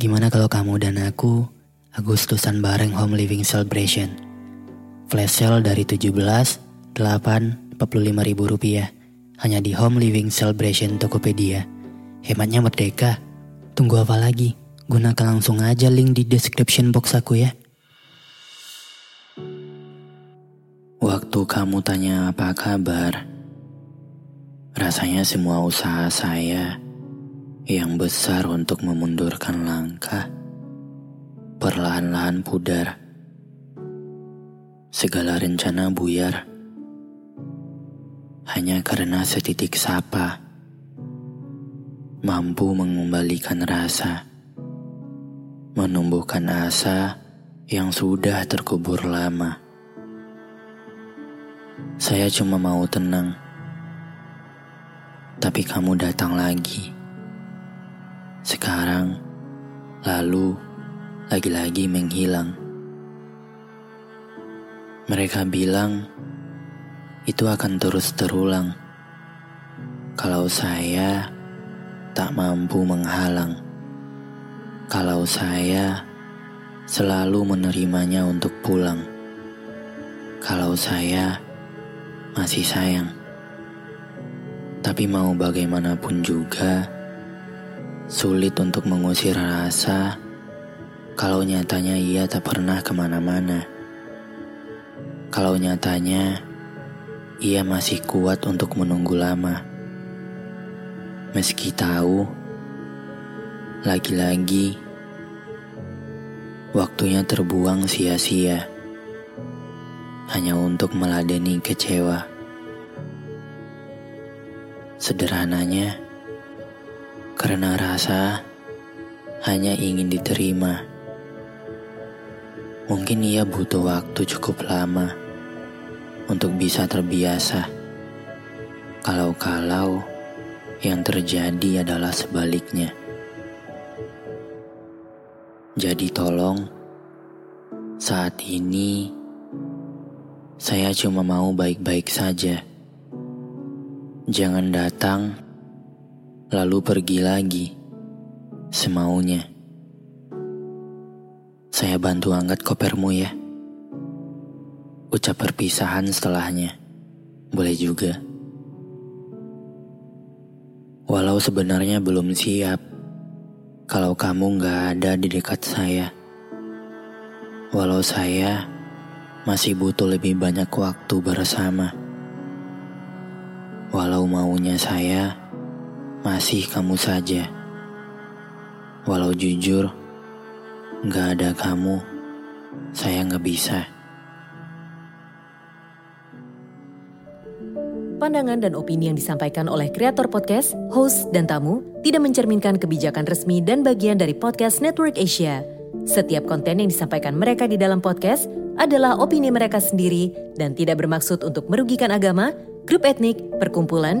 gimana kalau kamu dan aku Agustusan bareng Home Living Celebration? Flash sale dari 17, 8, 45 ribu rupiah hanya di Home Living Celebration Tokopedia. Hematnya merdeka. Tunggu apa lagi? Gunakan langsung aja link di description box aku ya. Waktu kamu tanya apa kabar, rasanya semua usaha saya yang besar untuk memundurkan langkah perlahan-lahan pudar. Segala rencana buyar hanya karena setitik sapa mampu mengembalikan rasa, menumbuhkan asa yang sudah terkubur lama. Saya cuma mau tenang. Tapi kamu datang lagi. Sekarang, lalu, lagi-lagi menghilang. Mereka bilang itu akan terus terulang. Kalau saya tak mampu menghalang. Kalau saya selalu menerimanya untuk pulang. Kalau saya masih sayang. Tapi mau bagaimanapun juga, sulit untuk mengusir rasa kalau nyatanya ia tak pernah ke mana-mana. Kalau nyatanya ia masih kuat untuk menunggu lama. Meski tahu, lagi-lagi waktunya terbuang sia-sia hanya untuk meladeni kecewa. Sederhananya, karena rasa hanya ingin diterima. Mungkin ia butuh waktu cukup lama untuk bisa terbiasa. Kalau-kalau yang terjadi adalah sebaliknya. Jadi tolong, saat ini saya cuma mau baik-baik saja. Jangan datang, lalu pergi lagi, semaunya. Saya bantu angkat kopermu ya. Ucap perpisahan setelahnya. Boleh juga. Walau sebenarnya belum siap kalau kamu gak ada di dekat saya. Walau saya masih butuh lebih banyak waktu bersama. Walau maunya saya, masih kamu saja. Walau jujur, gak ada kamu, saya gak bisa. Pandangan dan opini yang disampaikan oleh kreator podcast, host, dan tamu tidak mencerminkan kebijakan resmi dan bagian dari podcast Network Asia. Setiap konten yang disampaikan mereka di dalam podcast adalah opini mereka sendiri dan tidak bermaksud untuk merugikan agama, grup etnik, perkumpulan,